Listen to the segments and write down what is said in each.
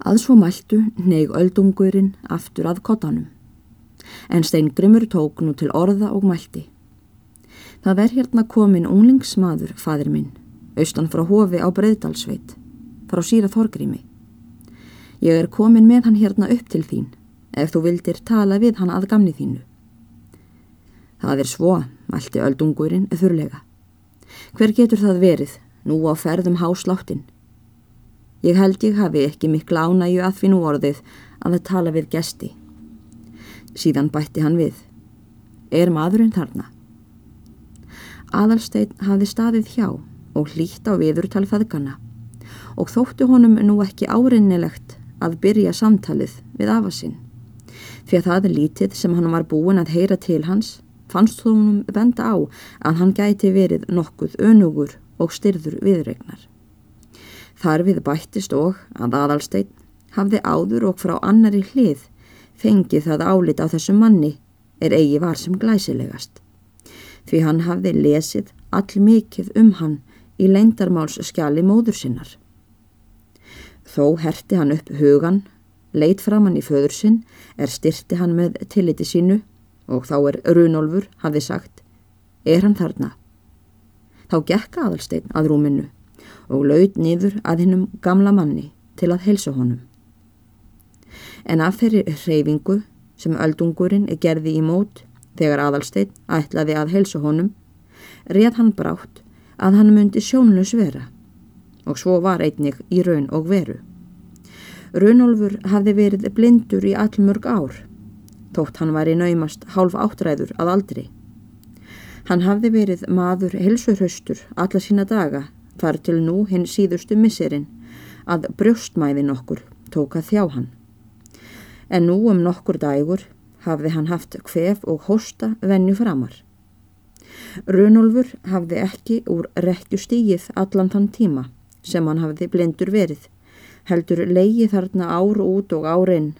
Að svo mæltu neig öldungurinn aftur að kottanum. En steingrimur tók nú til orða og mælti. Það er hérna komin unglingsmaður, fadir minn, austan frá hofi á Breiðdalsveit, frá síra Þorgrimi. Ég er komin með hann hérna upp til þín, ef þú vildir tala við hann að gamni þínu. Það er svo, mælti öldungurinn þurrlega. Hver getur það verið, nú á ferðum hásláttin? Ég held ég hafi ekki mikla ánægju að finna orðið að það tala við gesti. Síðan bætti hann við. Er maðurinn þarna? Aðalstein hafi staðið hjá og hlýtt á viðurtal feðgana og þóttu honum nú ekki árinnilegt að byrja samtalið við afasinn. Fyrir það lítið sem hann var búin að heyra til hans fannst honum venda á að hann gæti verið nokkuð önugur og styrður viðregnar. Þar við bættist og að aðalsteinn hafði áður og frá annari hlið fengið það álit á þessu manni er eigi var sem glæsilegast. Því hann hafði lesið all mikið um hann í leindarmálsskjali móður sinnar. Þó herti hann upp hugan, leitt fram hann í föður sinn, er styrti hann með tilliti sínu og þá er Runolfur hafði sagt, er hann þarna? Þá gekka aðalsteinn að rúminu og laud niður að hinnum gamla manni til að helsa honum. En af þeirri hreyfingu sem öldungurinn er gerði í mót þegar aðalsteinn ætlaði að helsa honum, reð hann brátt að hann myndi sjónlus vera og svo var einnig í raun og veru. Runolfur hafði verið blindur í allmörg ár, þótt hann var í naumast hálf áttræður að aldri. Hann hafði verið maður helsurhaustur alla sína daga þar til nú hinn síðustu misserinn að brjóstmæðin okkur tók að þjá hann. En nú um nokkur dægur hafði hann haft hvef og hosta venju framar. Runolfur hafði ekki úr rekju stígið allan þann tíma sem hann hafði blindur verið, heldur leiði þarna ár út og ár inn,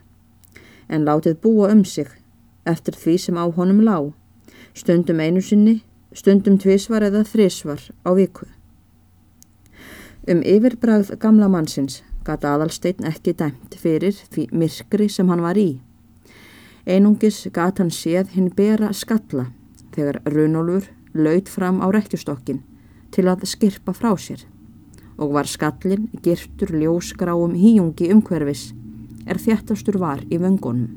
en látið búa um sig eftir því sem á honum lág, stundum einu sinni, stundum tvísvar eða þrísvar á viku. Um yfirbræð gamla mannsins gata aðalsteinn ekki dæmt fyrir því myrkri sem hann var í. Einungis gata hann séð hinn bera skalla þegar Runolfur laud fram á rekkjustokkin til að skirpa frá sér og var skallin girtur ljósgráum híjungi umhverfis er þjættastur var í vöngunum.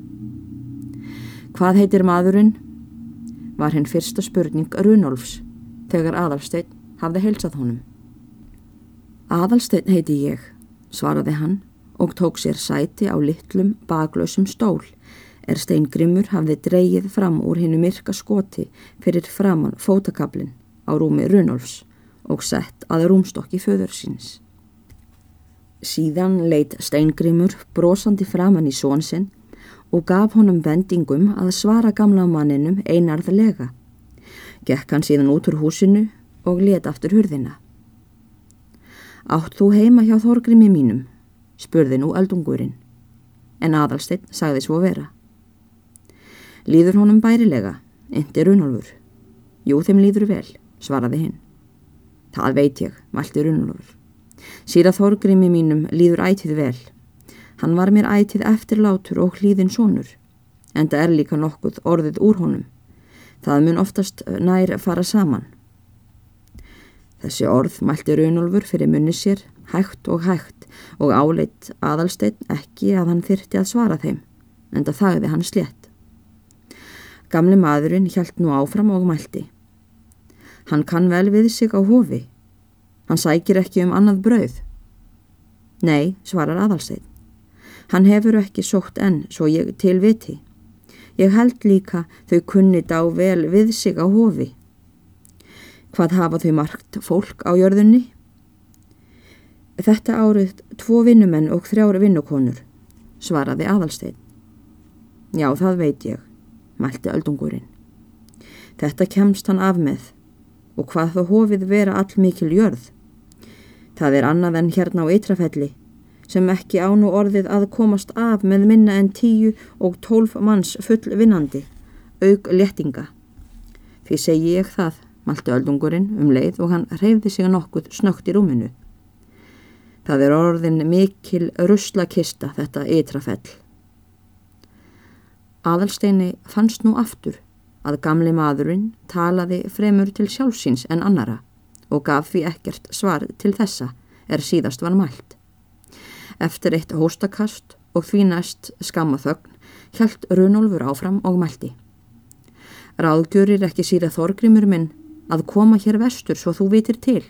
Hvað heitir maðurinn? Var hinn fyrsta spurning Runolfs þegar aðalsteinn hafði heilsað honum. Aðalsteinn heiti ég, svaraði hann og tók sér sæti á litlum baglösum stól er steingrimur hafði dreyið fram úr hinnu myrka skoti fyrir framann fótakablin á rúmi Runolfs og sett að rúmstokki föður síns. Síðan leitt steingrimur brosandi framann í svonsinn og gaf honum vendingum að svara gamla manninum einarðlega. Gekk hann síðan út úr húsinu og let aftur hurðina. Átt þú heima hjá þorgrimi mínum? spurði nú aldungurinn. En aðalsteinn sagði svo vera. Líður honum bærilega, indi Runolfur. Jú, þeim líður vel, svaraði hinn. Það veit ég, valdi Runolfur. Síra þorgrimi mínum líður ætið vel. Hann var mér ætið eftirlátur og hlýðin sonur. En það er líka nokkuð orðið úr honum. Það mun oftast nær fara saman. Þessi orð mælti Runolfur fyrir munni sér, hægt og hægt og áleitt aðalsteinn ekki að hann þyrti að svara þeim, en það þagði hann slett. Gamli maðurinn hjælt nú áfram og mælti. Hann kann vel við sig á hofi. Hann sækir ekki um annað brauð. Nei, svarar aðalsteinn. Hann hefur ekki sótt enn, svo ég til viti. Ég held líka þau kunni dá vel við sig á hofi. Hvað hafa þau margt fólk á jörðunni? Þetta árið tvo vinnumenn og þrjára vinnukonur, svaraði aðalstein. Já, það veit ég, mælti öldungurinn. Þetta kemst hann af með og hvað þá hofið vera all mikil jörð. Það er annað en hérna á eitrafelli sem ekki án og orðið að komast af með minna en tíu og tólf manns full vinnandi, auk lettinga. Því segi ég það malti öldungurinn um leið og hann reyfði sig nokkuð snögt í rúminu. Það er orðin mikil ruslakista þetta ytrafell. Aðalsteini fannst nú aftur að gamli maðurinn talaði fremur til sjálfsins en annara og gaf því ekkert svar til þessa er síðast var mælt. Eftir eitt hóstakast og því næst skammaþögn hjælt Runolfur áfram og mælti. Ráðgjörir ekki síra þorgrimur minn að koma hér vestur svo þú vitir til.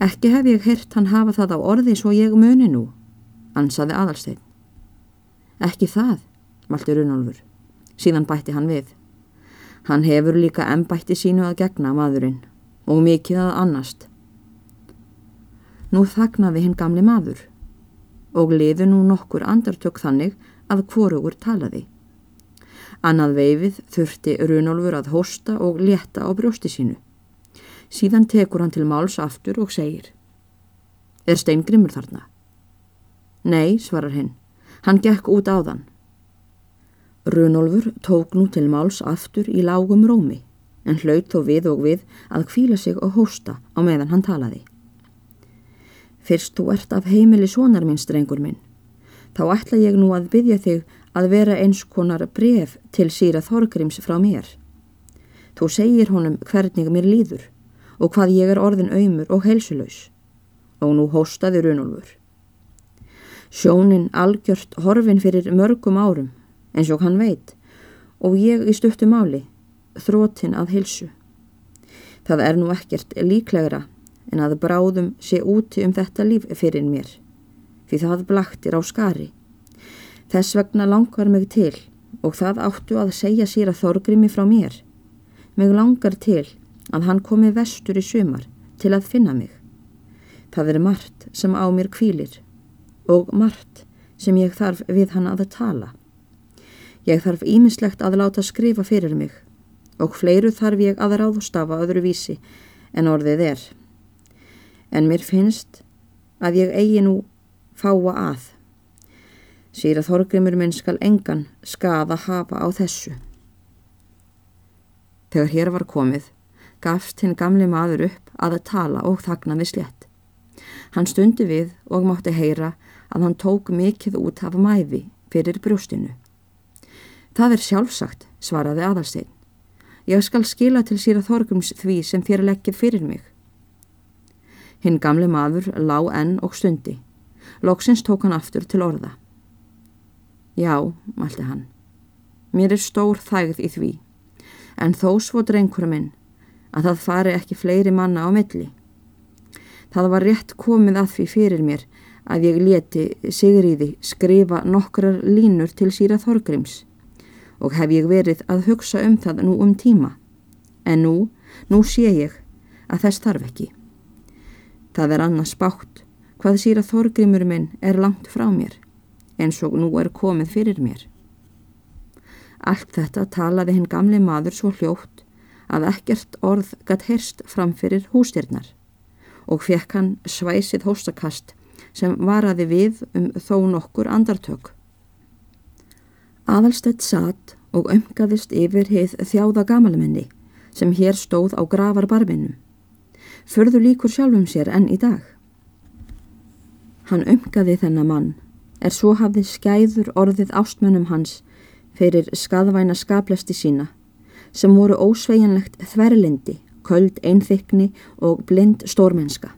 Ekki hef ég hirt hann hafa það á orði svo ég muni nú, ansaði aðalstein. Ekki það, malti Runolfur. Síðan bætti hann við. Hann hefur líka ennbætti sínu að gegna maðurinn og mikið að annast. Nú þagnaði hinn gamli maður og liðu nú nokkur andartök þannig að hvorugur talaði. Annað veifið þurfti Runolfur að hosta og leta á brjósti sínu. Síðan tekur hann til máls aftur og segir Er steingrimur þarna? Nei, svarar hinn. Hann gekk út á þann. Runolfur tók nú til máls aftur í lágum rómi en hlaut þó við og við að kvíla sig og hósta á meðan hann talaði. Fyrst þú ert af heimili sonar minn, strengur minn, þá ætla ég nú að byggja þig að vera eins konar bref til síra Þorgrims frá mér. Þú segir honum hvernig mér líður og hvað ég er orðin auðmur og heilsuleus og nú hóstaði Runolfur. Sjónin algjört horfin fyrir mörgum árum eins og hann veit og ég í stuttu máli þrótin að heilsu. Það er nú ekkert líklegra en að bráðum sé úti um þetta líf fyrir mér því það blaktir á skari. Þess vegna langar mig til og það áttu að segja sér að þorgrimi frá mér. Mig langar til að hann komi vestur í sumar til að finna mig. Það er margt sem á mér kvílir og margt sem ég þarf við hann að tala. Ég þarf ímislegt að láta skrifa fyrir mig og fleiru þarf ég að ráðstafa öðru vísi en orðið er. En mér finnst að ég eigi nú fáa að. Sýra Þorgrymur minn skal engan skaða hafa á þessu. Þegar hér var komið gafst hinn gamli maður upp að að tala og þagna við slett. Hann stundi við og mátti heyra að hann tók mikið út af mæfi fyrir brjóstinu. Það er sjálfsagt, svaraði aðalstein. Ég skal skila til síra þorgums því sem þér leggir fyrir mig. Hinn gamli maður lá enn og stundi. Lóksins tók hann aftur til orða. Já, mælti hann. Mér er stór þægð í því, en þó svo drengur minn að það fari ekki fleiri manna á milli. Það var rétt komið að því fyrir mér að ég leti Sigriði skrifa nokkrar línur til síra Þorgrims og hef ég verið að hugsa um það nú um tíma. En nú, nú sé ég að þess þarf ekki. Það er annars bátt hvað síra Þorgrimur minn er langt frá mér eins og nú er komið fyrir mér. Allt þetta talaði hinn gamli maður svo hljótt að ekkert orð gatt herst framfyrir hústyrnar og fekk hann svæsið hóstakast sem varaði við um þó nokkur andartök. Aðalstett satt og ömkaðist yfir heið þjáða gamalmenni sem hér stóð á gravarbarminum. Förðu líkur sjálfum sér enn í dag. Hann ömkaði þennan mann er svo hafði skæður orðið ástmönnum hans fyrir skadvæna skaplesti sína sem voru ósveigjanlegt þverlindi, köld einþykni og blind stórmenska.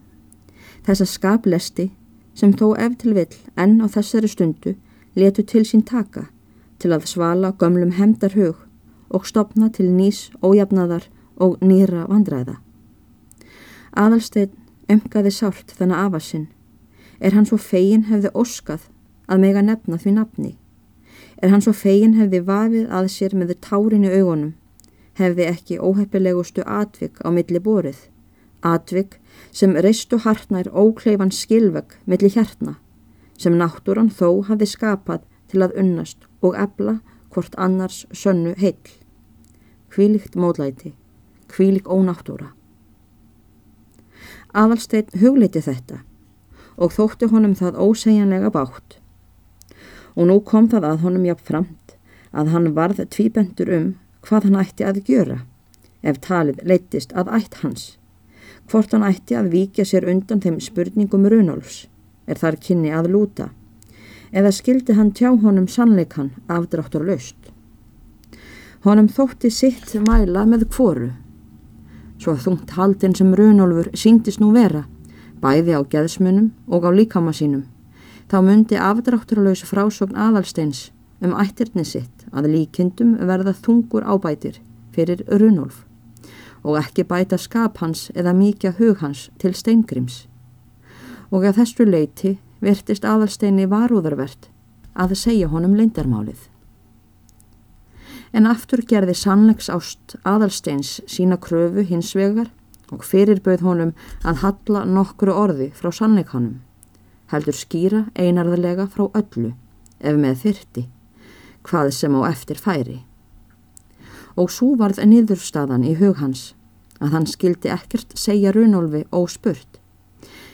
Þessa skaplesti sem þó eftir vill enn á þessari stundu letu til sín taka til að svala gömlum hemdar hug og stopna til nýs ójafnaðar og nýra vandræða. Aðalstein ömkaði sált þennan afasinn. Er hann svo fegin hefði óskað að mega nefna því nafni? Er hann svo fegin hefði vafið að sér með tárin í augunum hefði ekki óheppilegustu atvik á milli borið, atvik sem reistu hartnær ókleifan skilvegg milli hjartna, sem náttúran þó hafi skapað til að unnast og ebla hvort annars sönnu heill. Hvílikt módlæti, hvílik ónáttúra. Aðalstein hugliti þetta og þótti honum það ósegjanlega bátt. Og nú kom það að honum jafn framt að hann varð tvíbendur um hvað hann ætti að gjöra ef talið leittist að ætt hans, hvort hann ætti að víkja sér undan þeim spurningum Runolfs, er þar kynni að lúta, eða skildi hann tjá honum sannleikan afdráttur löst. Honum þótti sitt mæla með kvoru, svo þungt haldin sem Runolfur síndist nú vera, bæði á geðsmunum og á líkama sínum, þá myndi afdrátturlaus frásogn aðalsteins um ættirni sitt að líkindum verða þungur ábætir fyrir Runolf og ekki bæta skap hans eða mikja hug hans til steingrims. Og að þessu leiti virtist aðalsteini varúðarvert að segja honum leindarmálið. En aftur gerði sannleiks ást aðalsteins sína kröfu hins vegar og fyrirbauð honum að halla nokkru orði frá sannleikanum, heldur skýra einarðarlega frá öllu, ef með þyrti, hvað sem á eftir færi og svo varð niðurstaðan í hug hans að hann skildi ekkert segja Runolfi óspurt.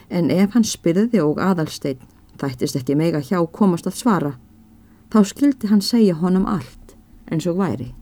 En ef hann spyrði og aðalsteinn þættist ekki mega hjá komast að svara, þá skildi hann segja honum allt eins og væri.